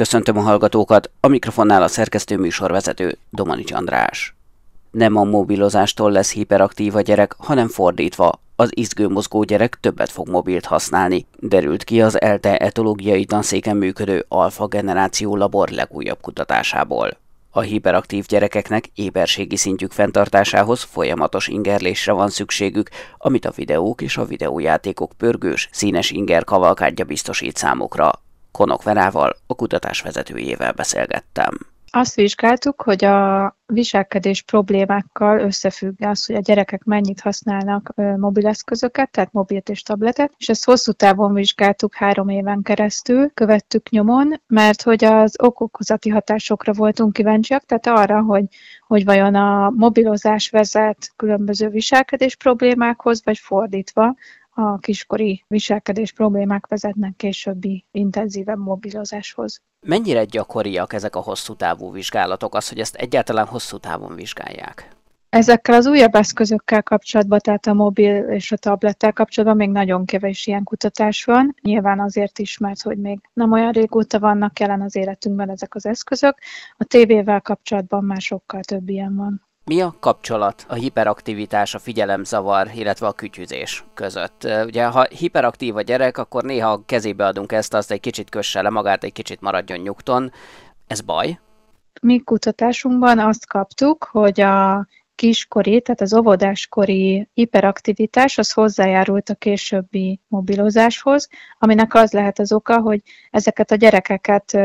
Köszöntöm a hallgatókat, a mikrofonnál a szerkesztő műsorvezető Domanics András. Nem a mobilozástól lesz hiperaktív a gyerek, hanem fordítva, az izgőmozgó gyerek többet fog mobilt használni, derült ki az ELTE etológiai tanszéken működő alfa generáció labor legújabb kutatásából. A hiperaktív gyerekeknek éberségi szintjük fenntartásához folyamatos ingerlésre van szükségük, amit a videók és a videójátékok pörgős, színes inger kavalkádja biztosít számukra. Konok Verával, a kutatás vezetőjével beszélgettem. Azt vizsgáltuk, hogy a viselkedés problémákkal összefügg az, hogy a gyerekek mennyit használnak mobileszközöket, tehát mobilt és tabletet, és ezt hosszú távon vizsgáltuk három éven keresztül, követtük nyomon, mert hogy az okokozati hatásokra voltunk kíváncsiak, tehát arra, hogy, hogy vajon a mobilozás vezet különböző viselkedés problémákhoz, vagy fordítva, a kiskori viselkedés problémák vezetnek későbbi intenzívebb mobilozáshoz. Mennyire gyakoriak ezek a hosszú távú vizsgálatok, az, hogy ezt egyáltalán hosszú távon vizsgálják? Ezekkel az újabb eszközökkel kapcsolatban, tehát a mobil és a tablettel kapcsolatban még nagyon kevés ilyen kutatás van. Nyilván azért is, mert hogy még nem olyan régóta vannak jelen az életünkben ezek az eszközök. A tévével kapcsolatban már sokkal több ilyen van. Mi a kapcsolat a hiperaktivitás, a figyelemzavar, illetve a kütyüzés között? Ugye, ha hiperaktív a gyerek, akkor néha kezébe adunk ezt, azt egy kicsit kösse le magát, egy kicsit maradjon nyugton. Ez baj? Mi kutatásunkban azt kaptuk, hogy a kiskori, tehát az óvodáskori hiperaktivitás az hozzájárult a későbbi mobilozáshoz, aminek az lehet az oka, hogy ezeket a gyerekeket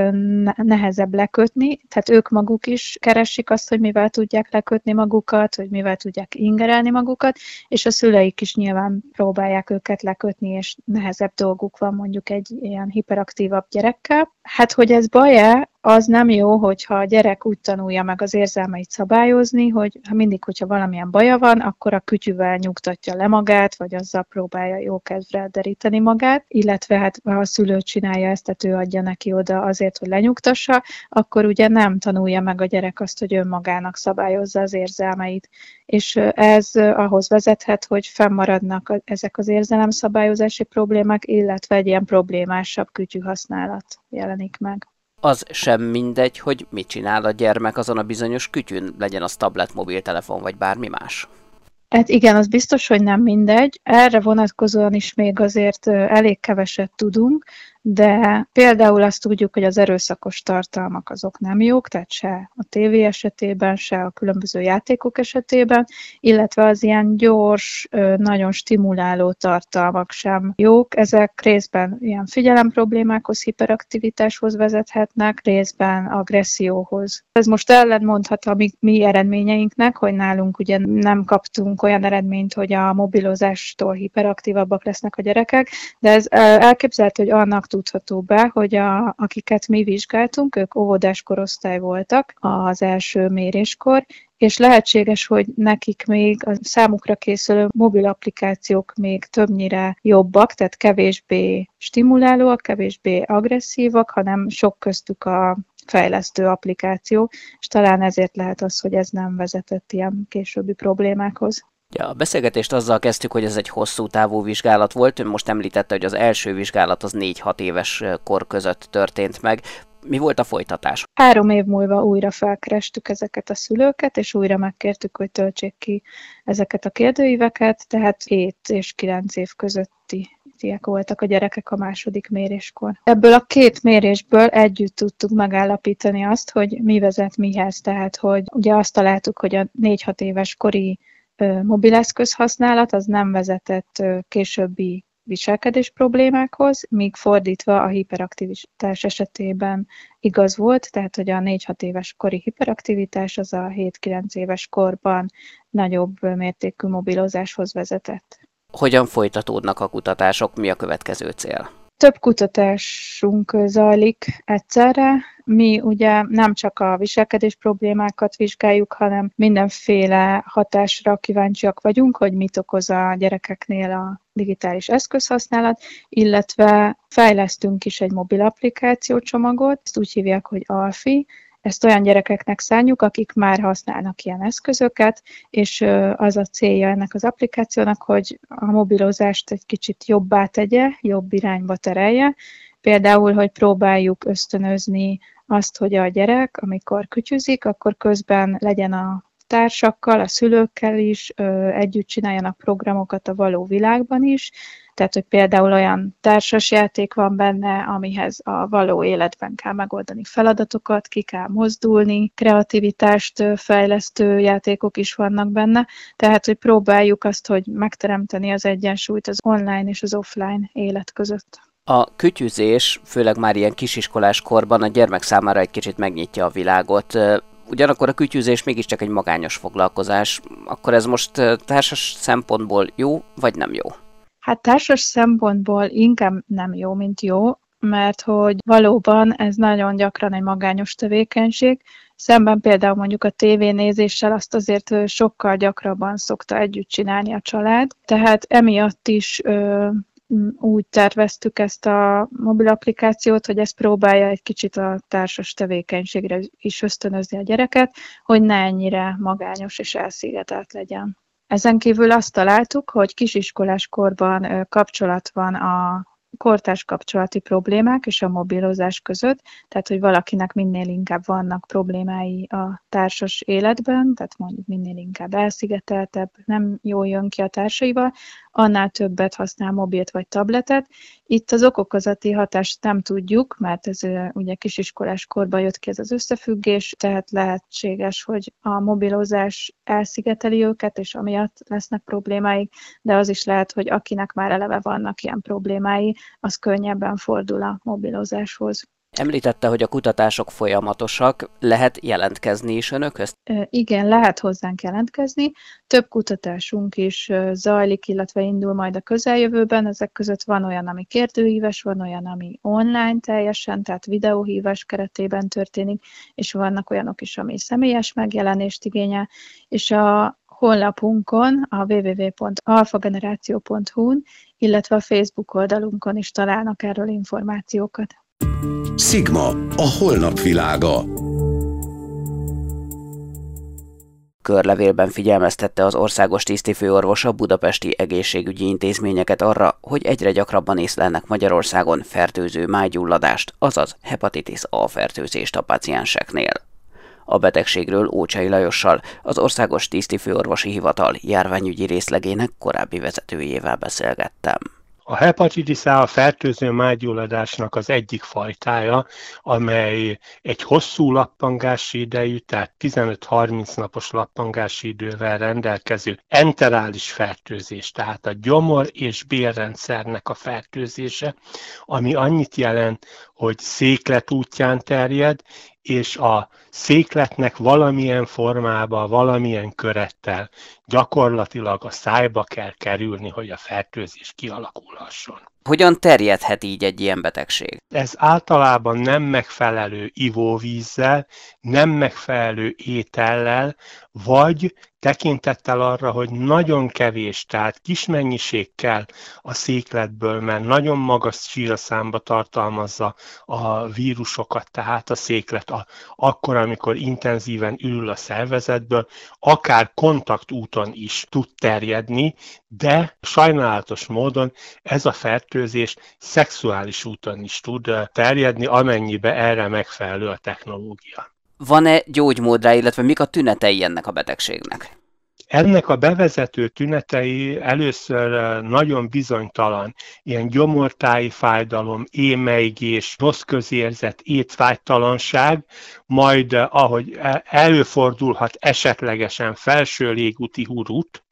nehezebb lekötni, tehát ők maguk is keresik azt, hogy mivel tudják lekötni magukat, hogy mivel tudják ingerelni magukat, és a szüleik is nyilván próbálják őket lekötni, és nehezebb dolguk van mondjuk egy ilyen hiperaktívabb gyerekkel. Hát, hogy ez baj-e, az nem jó, hogyha a gyerek úgy tanulja meg az érzelmeit szabályozni, hogy mindig, hogyha valamilyen baja van, akkor a kütyüvel nyugtatja le magát, vagy azzal próbálja jó kedvre deríteni magát, illetve hát ha a szülő csinálja ezt, tehát ő adja neki oda azért, hogy lenyugtassa, akkor ugye nem tanulja meg a gyerek azt, hogy önmagának szabályozza az érzelmeit. És ez ahhoz vezethet, hogy fennmaradnak ezek az érzelemszabályozási problémák, illetve egy ilyen problémásabb kütyű használat jelenik meg az sem mindegy, hogy mit csinál a gyermek azon a bizonyos kütyűn, legyen az tablet, mobiltelefon vagy bármi más. Hát igen, az biztos, hogy nem mindegy. Erre vonatkozóan is még azért elég keveset tudunk, de például azt tudjuk, hogy az erőszakos tartalmak azok nem jók, tehát se a tévé esetében, se a különböző játékok esetében, illetve az ilyen gyors, nagyon stimuláló tartalmak sem jók. Ezek részben ilyen figyelemproblémákhoz, hiperaktivitáshoz vezethetnek, részben agresszióhoz. Ez most ellentmondhat a mi, mi eredményeinknek, hogy nálunk ugye nem kaptunk olyan eredményt, hogy a mobilozástól hiperaktívabbak lesznek a gyerekek, de ez elképzelhető, hogy annak tudható be, hogy a, akiket mi vizsgáltunk, ők óvodás korosztály voltak az első méréskor, és lehetséges, hogy nekik még a számukra készülő mobil applikációk még többnyire jobbak, tehát kevésbé stimulálóak, kevésbé agresszívak, hanem sok köztük a fejlesztő applikáció, és talán ezért lehet az, hogy ez nem vezetett ilyen későbbi problémákhoz. Ja, a beszélgetést azzal kezdtük, hogy ez egy hosszú távú vizsgálat volt. Ön most említette, hogy az első vizsgálat az 4-6 éves kor között történt meg. Mi volt a folytatás? Három év múlva újra felkerestük ezeket a szülőket, és újra megkértük, hogy töltsék ki ezeket a kérdőíveket, tehát 7 és 9 év közötti tiek voltak a gyerekek a második méréskor. Ebből a két mérésből együtt tudtuk megállapítani azt, hogy mi vezet mihez, tehát hogy ugye azt találtuk, hogy a 4-6 éves kori mobileszköz használat az nem vezetett későbbi viselkedés problémákhoz, míg fordítva a hiperaktivitás esetében igaz volt, tehát hogy a 4-6 éves kori hiperaktivitás az a 7-9 éves korban nagyobb mértékű mobilozáshoz vezetett. Hogyan folytatódnak a kutatások, mi a következő cél? Több kutatásunk zajlik egyszerre. Mi ugye nem csak a viselkedés problémákat vizsgáljuk, hanem mindenféle hatásra kíváncsiak vagyunk, hogy mit okoz a gyerekeknél a digitális eszközhasználat, illetve fejlesztünk is egy mobil applikációcsomagot, ezt úgy hívják, hogy Alfi, ezt olyan gyerekeknek szánjuk, akik már használnak ilyen eszközöket, és az a célja ennek az applikációnak, hogy a mobilozást egy kicsit jobbá tegye, jobb irányba terelje, Például, hogy próbáljuk ösztönözni azt, hogy a gyerek, amikor kütyüzik, akkor közben legyen a társakkal, a szülőkkel is együtt csináljanak programokat a való világban is, tehát, hogy például olyan társasjáték van benne, amihez a való életben kell megoldani feladatokat, ki kell mozdulni, kreativitást fejlesztő játékok is vannak benne, tehát, hogy próbáljuk azt, hogy megteremteni az egyensúlyt az online és az offline élet között. A kütyüzés, főleg már ilyen kisiskolás korban a gyermek számára egy kicsit megnyitja a világot. Ugyanakkor a kütyüzés mégiscsak egy magányos foglalkozás. Akkor ez most társas szempontból jó, vagy nem jó? Hát társas szempontból inkább nem jó, mint jó, mert hogy valóban ez nagyon gyakran egy magányos tevékenység, szemben például mondjuk a tévénézéssel azt azért sokkal gyakrabban szokta együtt csinálni a család, tehát emiatt is úgy terveztük ezt a mobil applikációt, hogy ez próbálja egy kicsit a társas tevékenységre is ösztönözni a gyereket, hogy ne ennyire magányos és elszigetelt legyen. Ezen kívül azt találtuk, hogy kisiskolás korban kapcsolat van a kortárs kapcsolati problémák és a mobilozás között, tehát hogy valakinek minél inkább vannak problémái a társas életben, tehát mondjuk minél inkább elszigeteltebb, nem jól jön ki a társaival, annál többet használ mobilt vagy tabletet. Itt az okokozati hatást nem tudjuk, mert ez ugye kisiskolás korban jött ki ez az összefüggés, tehát lehetséges, hogy a mobilozás elszigeteli őket, és amiatt lesznek problémáik, de az is lehet, hogy akinek már eleve vannak ilyen problémái, az könnyebben fordul a mobilozáshoz. Említette, hogy a kutatások folyamatosak, lehet jelentkezni is önökhöz? Igen, lehet hozzánk jelentkezni. Több kutatásunk is zajlik, illetve indul majd a közeljövőben. Ezek között van olyan, ami kérdőíves, van olyan, ami online teljesen, tehát videóhívás keretében történik, és vannak olyanok is, ami személyes megjelenést igényel, és a honlapunkon, a www.alfageneráció.hu-n, illetve a Facebook oldalunkon is találnak erről információkat. Sigma, a holnap világa. Körlevélben figyelmeztette az országos tisztifőorvos a budapesti egészségügyi intézményeket arra, hogy egyre gyakrabban észlelnek Magyarországon fertőző májgyulladást, azaz hepatitis A fertőzést a pacienseknél. A betegségről Ócsai Lajossal, az Országos Tisztifőorvosi Hivatal járványügyi részlegének korábbi vezetőjével beszélgettem. A hepatitis A a fertőző mágyulladásnak az egyik fajtája, amely egy hosszú lappangási idejű, tehát 15-30 napos lappangási idővel rendelkező enterális fertőzés, tehát a gyomor és bélrendszernek a fertőzése, ami annyit jelent, hogy széklet útján terjed, és a székletnek valamilyen formába, valamilyen körettel gyakorlatilag a szájba kell kerülni, hogy a fertőzés kialakulhasson. Hogyan terjedhet így egy ilyen betegség? Ez általában nem megfelelő ivóvízzel, nem megfelelő étellel, vagy tekintettel arra, hogy nagyon kevés, tehát kis mennyiség kell a székletből, mert nagyon magas síraszámba tartalmazza a vírusokat, tehát a széklet a, akkor, amikor intenzíven ül a szervezetből, akár kontaktúton is tud terjedni, de sajnálatos módon ez a fertőzés szexuális úton is tud terjedni, amennyibe erre megfelelő a technológia. Van-e gyógymód rá, illetve mik a tünetei ennek a betegségnek? Ennek a bevezető tünetei először nagyon bizonytalan, ilyen gyomortáji fájdalom, émeigés, rossz közérzet, étvágytalanság, majd ahogy e, előfordulhat esetlegesen felső légúti hurut,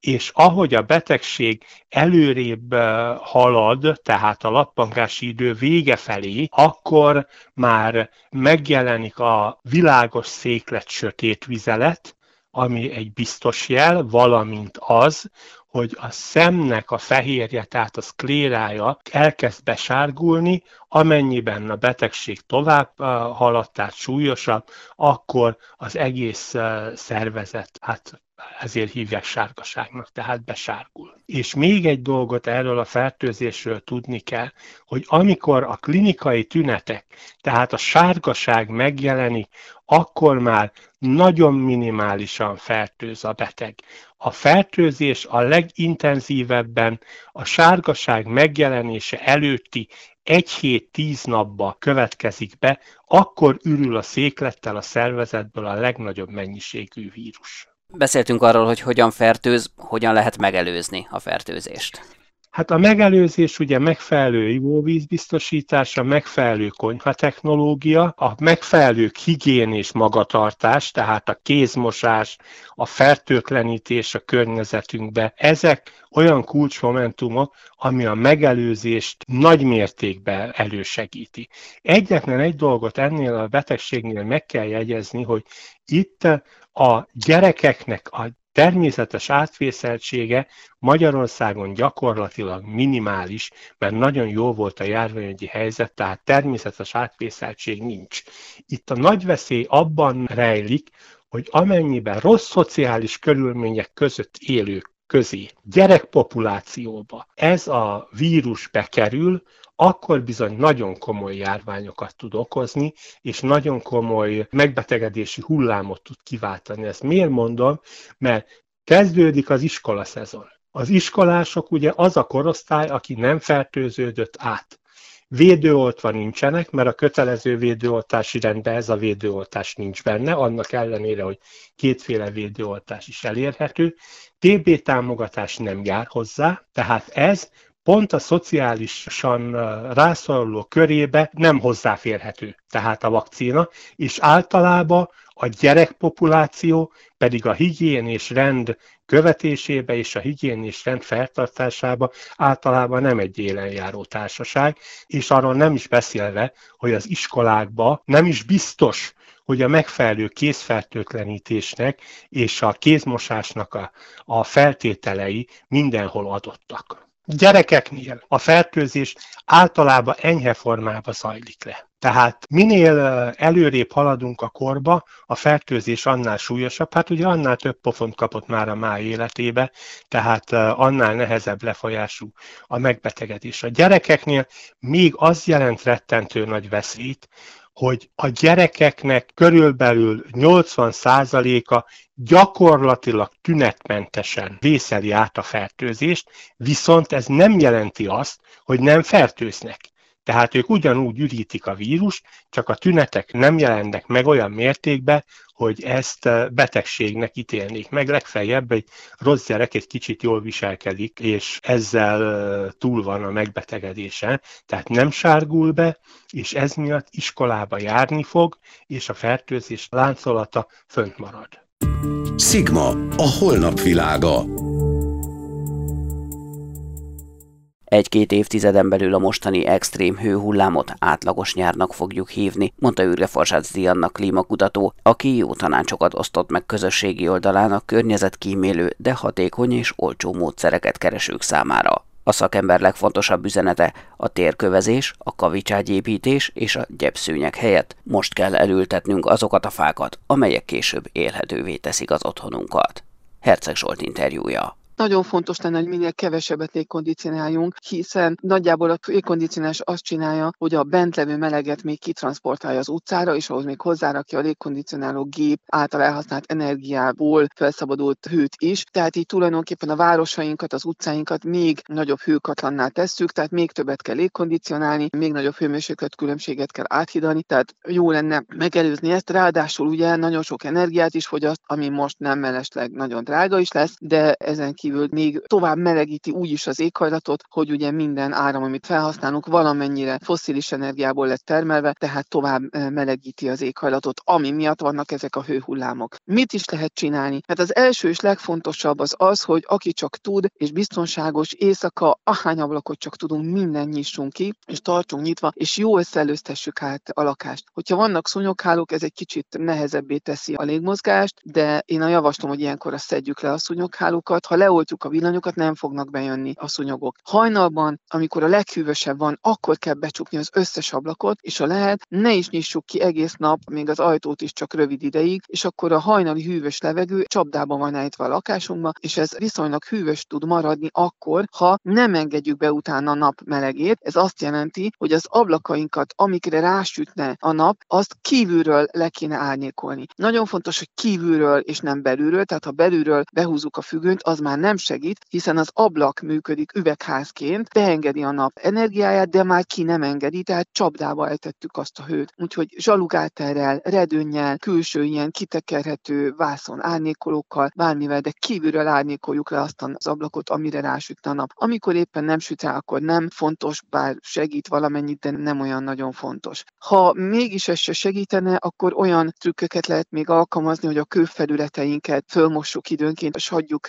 és ahogy a betegség előrébb halad, tehát a lappangási idő vége felé, akkor már megjelenik a világos széklet sötét vizelet, ami egy biztos jel, valamint az, hogy a szemnek a fehérje, tehát a szklérája elkezd besárgulni, amennyiben a betegség tovább haladt, tehát súlyosabb, akkor az egész szervezet hát ezért hívják sárgaságnak, tehát besárgul. És még egy dolgot erről a fertőzésről tudni kell, hogy amikor a klinikai tünetek, tehát a sárgaság megjelenik, akkor már nagyon minimálisan fertőz a beteg. A fertőzés a legintenzívebben a sárgaság megjelenése előtti egy hét, tíz napba következik be, akkor ürül a széklettel a szervezetből a legnagyobb mennyiségű vírus. Beszéltünk arról, hogy hogyan fertőz, hogyan lehet megelőzni a fertőzést. Hát a megelőzés ugye megfelelő ivóvízbiztosítása, megfelelő konyha technológia, a megfelelő higiénés magatartás, tehát a kézmosás, a fertőtlenítés a környezetünkbe, ezek olyan kulcsmomentumok, ami a megelőzést nagy mértékben elősegíti. Egyetlen egy dolgot ennél a betegségnél meg kell jegyezni, hogy itt a gyerekeknek a természetes átvészeltsége Magyarországon gyakorlatilag minimális, mert nagyon jó volt a járványügyi helyzet, tehát természetes átvészeltség nincs. Itt a nagy veszély abban rejlik, hogy amennyiben rossz szociális körülmények között élők közé, gyerekpopulációba ez a vírus bekerül, akkor bizony nagyon komoly járványokat tud okozni, és nagyon komoly megbetegedési hullámot tud kiváltani. Ezt miért mondom? Mert kezdődik az iskola szezon. Az iskolások ugye az a korosztály, aki nem fertőződött át. Védőoltva nincsenek, mert a kötelező védőoltási rendben ez a védőoltás nincs benne, annak ellenére, hogy kétféle védőoltás is elérhető. TB támogatás nem jár hozzá, tehát ez pont a szociálisan rászoruló körébe nem hozzáférhető, tehát a vakcina, és általában a gyerekpopuláció pedig a higiénés rend követésébe és a higiénés rend feltartásába általában nem egy élenjáró társaság, és arról nem is beszélve, hogy az iskolákba nem is biztos, hogy a megfelelő kézfertőtlenítésnek és a kézmosásnak a, a feltételei mindenhol adottak. Gyerekeknél a fertőzés általában enyhe formában zajlik le. Tehát minél előrébb haladunk a korba, a fertőzés annál súlyosabb, hát ugye annál több pofont kapott már a máj életébe, tehát annál nehezebb lefolyású a megbetegedés. A gyerekeknél még az jelent rettentő nagy veszélyt, hogy a gyerekeknek körülbelül 80%-a gyakorlatilag tünetmentesen vészeli át a fertőzést, viszont ez nem jelenti azt, hogy nem fertőznek. Tehát ők ugyanúgy ürítik a vírus, csak a tünetek nem jelennek meg olyan mértékben, hogy ezt betegségnek ítélnék meg. Legfeljebb egy rossz gyerek egy kicsit jól viselkedik, és ezzel túl van a megbetegedése. Tehát nem sárgul be, és ez miatt iskolába járni fog, és a fertőzés láncolata fönt marad. Sigma, a holnap világa. Egy-két évtizeden belül a mostani extrém hőhullámot átlagos nyárnak fogjuk hívni, mondta Ürge Forsác Dianna klímakutató, aki jó tanácsokat osztott meg közösségi oldalán a környezetkímélő, de hatékony és olcsó módszereket keresők számára. A szakember legfontosabb üzenete a térkövezés, a kavicságyépítés és a gyepszőnyek helyett most kell elültetnünk azokat a fákat, amelyek később élhetővé teszik az otthonunkat. Herceg Zsolt interjúja nagyon fontos lenne, hogy minél kevesebbet légkondicionáljunk, hiszen nagyjából a légkondicionálás azt csinálja, hogy a bent levő meleget még kitransportálja az utcára, és ahhoz még hozzárakja a légkondicionáló gép által elhasznált energiából felszabadult hőt is. Tehát így tulajdonképpen a városainkat, az utcáinkat még nagyobb hőkatlanná tesszük, tehát még többet kell légkondicionálni, még nagyobb hőmérséklet különbséget kell áthidani, tehát jó lenne megelőzni ezt. Ráadásul ugye nagyon sok energiát is fogyaszt, ami most nem mellesleg nagyon drága is lesz, de ezen kívül kívül még tovább melegíti úgy is az éghajlatot, hogy ugye minden áram, amit felhasználunk, valamennyire fosszilis energiából lett termelve, tehát tovább eh, melegíti az éghajlatot, ami miatt vannak ezek a hőhullámok. Mit is lehet csinálni? Hát az első és legfontosabb az az, hogy aki csak tud, és biztonságos éjszaka, ahány ablakot csak tudunk, minden nyissunk ki, és tartsunk nyitva, és jó összeelőztessük át a lakást. Hogyha vannak szúnyoghálók, ez egy kicsit nehezebbé teszi a légmozgást, de én a javaslom, hogy ilyenkor szedjük le a szúnyoghálókat. Ha le leoltjuk a villanyokat, nem fognak bejönni a szúnyogok. Hajnalban, amikor a leghűvösebb van, akkor kell becsukni az összes ablakot, és ha lehet, ne is nyissuk ki egész nap, még az ajtót is csak rövid ideig, és akkor a hajnali hűvös levegő csapdában van állítva a lakásunkba, és ez viszonylag hűvös tud maradni akkor, ha nem engedjük be utána a nap melegét. Ez azt jelenti, hogy az ablakainkat, amikre rásütne a nap, azt kívülről le kéne árnyékolni. Nagyon fontos, hogy kívülről és nem belülről, tehát ha belülről behúzzuk a függönyt, az már nem nem segít, hiszen az ablak működik üvegházként, beengedi a nap energiáját, de már ki nem engedi, tehát csapdába eltettük azt a hőt. Úgyhogy zsalugáterrel, redőnnyel, külső ilyen kitekerhető vászon árnyékolókkal, bármivel, de kívülről árnyékoljuk le azt az ablakot, amire rásüt a nap. Amikor éppen nem süt rá, akkor nem fontos, bár segít valamennyit, de nem olyan nagyon fontos. Ha mégis ez se segítene, akkor olyan trükköket lehet még alkalmazni, hogy a kőfelületeinket fölmossuk időnként, és hagyjuk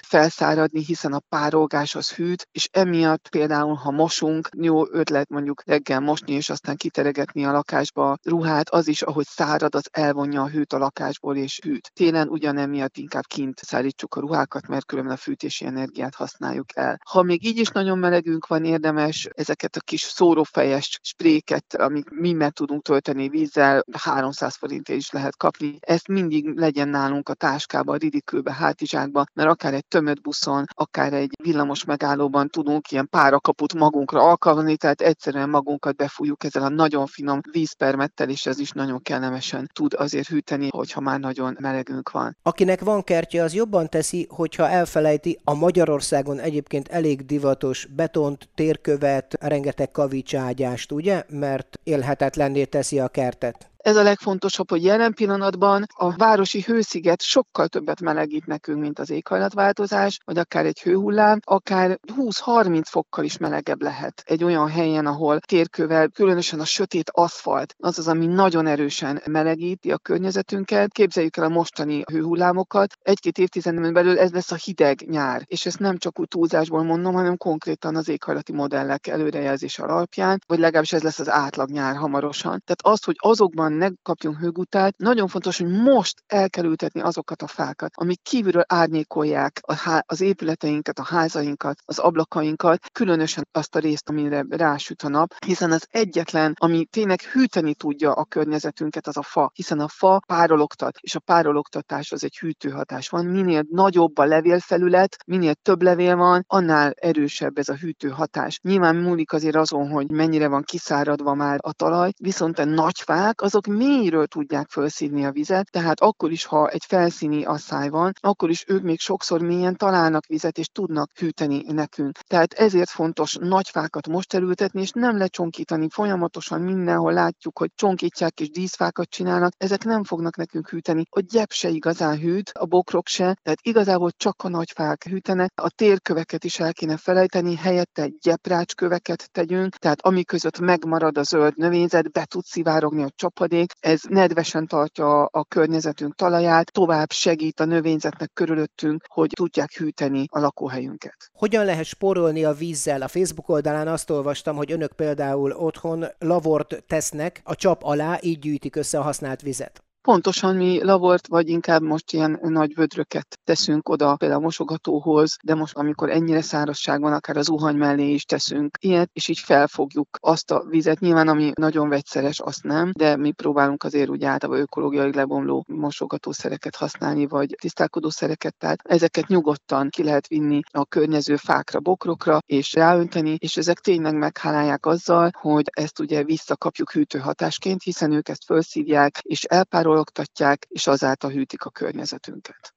felszáradni, hiszen a párolgás az hűt, és emiatt például, ha mosunk, jó ötlet mondjuk reggel mosni, és aztán kiteregetni a lakásba a ruhát, az is, ahogy szárad, az elvonja a hőt a lakásból, és hűt. Télen ugyanemiatt inkább kint szállítsuk a ruhákat, mert különben a fűtési energiát használjuk el. Ha még így is nagyon melegünk van, érdemes ezeket a kis szórófejes spréket, amik mi meg tudunk tölteni vízzel, 300 forintért is lehet kapni. Ezt mindig legyen nálunk a táskában, a ridikülbe, hátizsákban, mert akár egy tömött buszon, akár egy villamos megállóban tudunk ilyen párakaput magunkra alkalmazni, tehát egyszerűen magunkat befújjuk ezzel a nagyon finom vízpermettel, és ez is nagyon kellemesen tud azért hűteni, hogyha már nagyon melegünk van. Akinek van kertje, az jobban teszi, hogyha elfelejti a Magyarországon egyébként elég divatos betont, térkövet, rengeteg kavicságyást, ugye? Mert élhetetlenné teszi a kertet. Ez a legfontosabb, hogy jelen pillanatban a városi hősziget sokkal többet melegít nekünk, mint az éghajlatváltozás, vagy akár egy hőhullám, akár 20-30 fokkal is melegebb lehet egy olyan helyen, ahol térkővel, különösen a sötét aszfalt, az az, ami nagyon erősen melegíti a környezetünket. Képzeljük el a mostani hőhullámokat. Egy-két évtizeden belül ez lesz a hideg nyár, és ezt nem csak úgy túlzásból mondom, hanem konkrétan az éghajlati modellek előrejelzés alapján, vagy legalábbis ez lesz az átlag nyár hamarosan. Tehát az, hogy azokban gyorsan ne kapjunk hőgutát. Nagyon fontos, hogy most el kell ültetni azokat a fákat, amik kívülről árnyékolják a há- az épületeinket, a házainkat, az ablakainkat, különösen azt a részt, amire rásüt a nap, hiszen az egyetlen, ami tényleg hűteni tudja a környezetünket, az a fa, hiszen a fa párologtat, és a párologtatás az egy hűtőhatás van. Minél nagyobb a levélfelület, minél több levél van, annál erősebb ez a hűtőhatás. Nyilván múlik azért azon, hogy mennyire van kiszáradva már a talaj, viszont a nagy fák azok azok mélyről tudják felszívni a vizet, tehát akkor is, ha egy felszíni asszály van, akkor is ők még sokszor mélyen találnak vizet, és tudnak hűteni nekünk. Tehát ezért fontos nagy fákat most elültetni, és nem lecsonkítani folyamatosan mindenhol látjuk, hogy csonkítják és díszfákat csinálnak, ezek nem fognak nekünk hűteni. A gyep se igazán hűt, a bokrok se, tehát igazából csak a nagy fák hűtenek. A térköveket is el kéne felejteni, helyette gyeprácsköveket tegyünk, tehát ami között megmarad a zöld növényzet, be tud szivárogni a csapad hulladék, ez nedvesen tartja a környezetünk talaját, tovább segít a növényzetnek körülöttünk, hogy tudják hűteni a lakóhelyünket. Hogyan lehet spórolni a vízzel? A Facebook oldalán azt olvastam, hogy önök például otthon lavort tesznek a csap alá, így gyűjtik össze a használt vizet. Pontosan mi lavort, vagy inkább most ilyen nagy vödröket teszünk oda, például a mosogatóhoz, de most amikor ennyire szárazság van, akár az zuhany mellé is teszünk ilyet, és így felfogjuk azt a vizet. Nyilván, ami nagyon vegyszeres, azt nem, de mi próbálunk azért úgy általában ökológiai lebomló mosogatószereket használni, vagy tisztálkodószereket, tehát ezeket nyugodtan ki lehet vinni a környező fákra, bokrokra, és ráönteni, és ezek tényleg meghálálják azzal, hogy ezt ugye visszakapjuk hűtőhatásként, hiszen ők ezt felszívják, és elpárol forogtatják, és azáltal hűtik a környezetünket.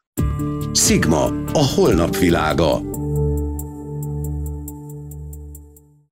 Sigma, a holnap világa.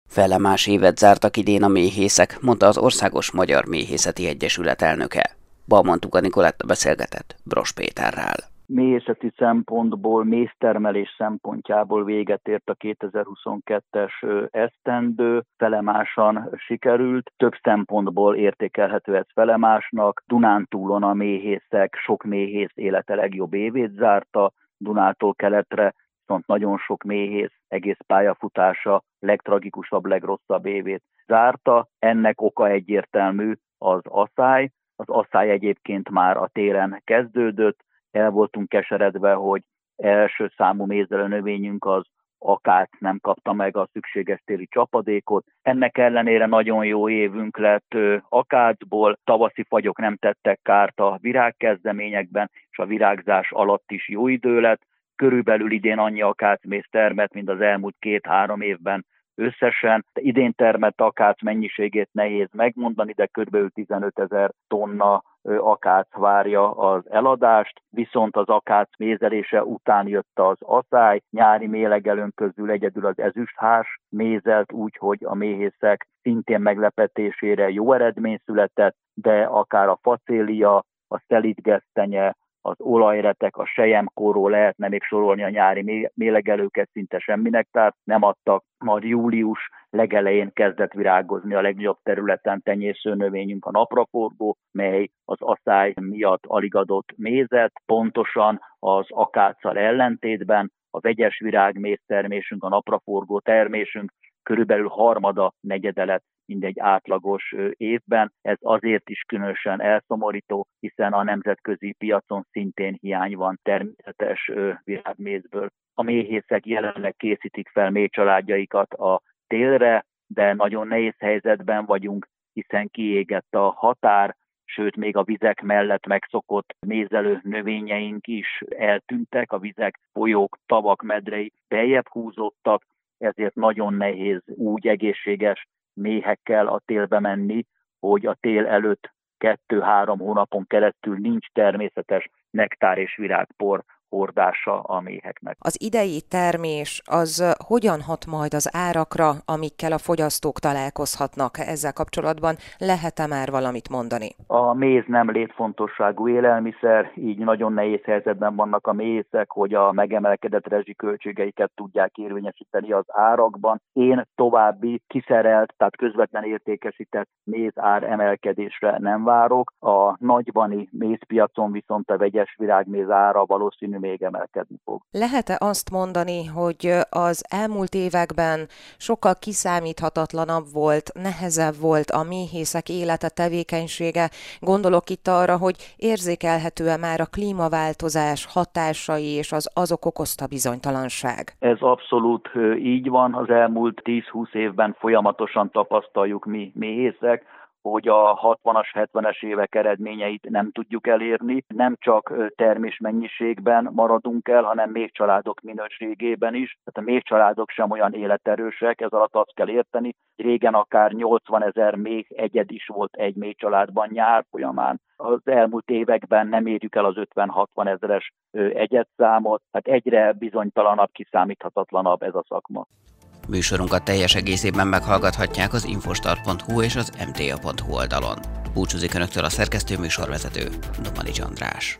Fele más évet zártak idén a méhészek, mondta az Országos Magyar Méhészeti Egyesület elnöke. Balmontuka Nikoletta beszélgetett Bros Péterrel méhészeti szempontból, méztermelés szempontjából véget ért a 2022-es esztendő, felemásan sikerült. Több szempontból értékelhető ez felemásnak. Dunántúlon a méhészek, sok méhész élete legjobb évét zárta, Dunától keletre viszont nagyon sok méhész egész pályafutása legtragikusabb, legrosszabb évét zárta. Ennek oka egyértelmű az asszály. Az asszály egyébként már a téren kezdődött, el voltunk keseredve, hogy első számú mézdelő növényünk az akát nem kapta meg a szükséges téli csapadékot. Ennek ellenére nagyon jó évünk lett akátból, tavaszi fagyok nem tettek kárt a virágkezdeményekben, és a virágzás alatt is jó idő lett. Körülbelül idén annyi akácméz termet, mint az elmúlt két-három évben összesen. Idén termett akác mennyiségét nehéz megmondani, de kb. 15 ezer tonna akác várja az eladást, viszont az akác mézelése után jött az aszály, nyári mélegelőn közül egyedül az ezüsthás mézelt úgy, hogy a méhészek szintén meglepetésére jó eredmény született, de akár a facélia, a szelidgesztenye, az olajretek, a sejemkoró lehetne még sorolni a nyári mélegelőket, szinte semminek, tehát nem adtak. Majd július legelején kezdett virágozni a legnagyobb területen tenyésző növényünk a napraforgó, mely az asszály miatt alig adott mézet, pontosan az akáccal ellentétben a vegyes virágméz termésünk, a napraforgó termésünk körülbelül harmada negyede lett mindegy átlagos évben. Ez azért is különösen elszomorító, hiszen a nemzetközi piacon szintén hiány van természetes virágmézből. A méhészek jelenleg készítik fel méhcsaládjaikat a télre, de nagyon nehéz helyzetben vagyunk, hiszen kiégett a határ, sőt még a vizek mellett megszokott mézelő növényeink is eltűntek, a vizek, folyók, tavak, medrei beljebb húzódtak, ezért nagyon nehéz úgy egészséges méhekkel a télbe menni, hogy a tél előtt kettő-három hónapon keresztül nincs természetes nektár és virágpor hordása a méheknek. Az idei termés az hogyan hat majd az árakra, amikkel a fogyasztók találkozhatnak ezzel kapcsolatban? Lehet-e már valamit mondani? A méz nem létfontosságú élelmiszer, így nagyon nehéz helyzetben vannak a mézek, hogy a megemelkedett rezsiköltségeiket tudják érvényesíteni az árakban. Én további kiszerelt, tehát közvetlen értékesített méz ár emelkedésre nem várok. A nagybani mézpiacon viszont a vegyes virágméz ára valószínű még emelkedni fog. Lehet-e azt mondani, hogy az elmúlt években sokkal kiszámíthatatlanabb volt, nehezebb volt a méhészek élete, tevékenysége? Gondolok itt arra, hogy érzékelhető-e már a klímaváltozás hatásai és az azok okozta bizonytalanság? Ez abszolút így van. Az elmúlt 10-20 évben folyamatosan tapasztaljuk mi méhészek, hogy a 60-as, 70-es évek eredményeit nem tudjuk elérni. Nem csak termés mennyiségben maradunk el, hanem még családok minőségében is. Tehát a még családok sem olyan életerősek, ez alatt azt kell érteni. Régen akár 80 ezer még egyed is volt egy még családban nyár folyamán. Az elmúlt években nem érjük el az 50-60 ezeres egyedszámot, tehát egyre bizonytalanabb, kiszámíthatatlanabb ez a szakma. Műsorunkat teljes egészében meghallgathatják az infostar.hu és az mta.hu oldalon. Búcsúzik Önöktől a szerkesztő műsorvezető, Domani András.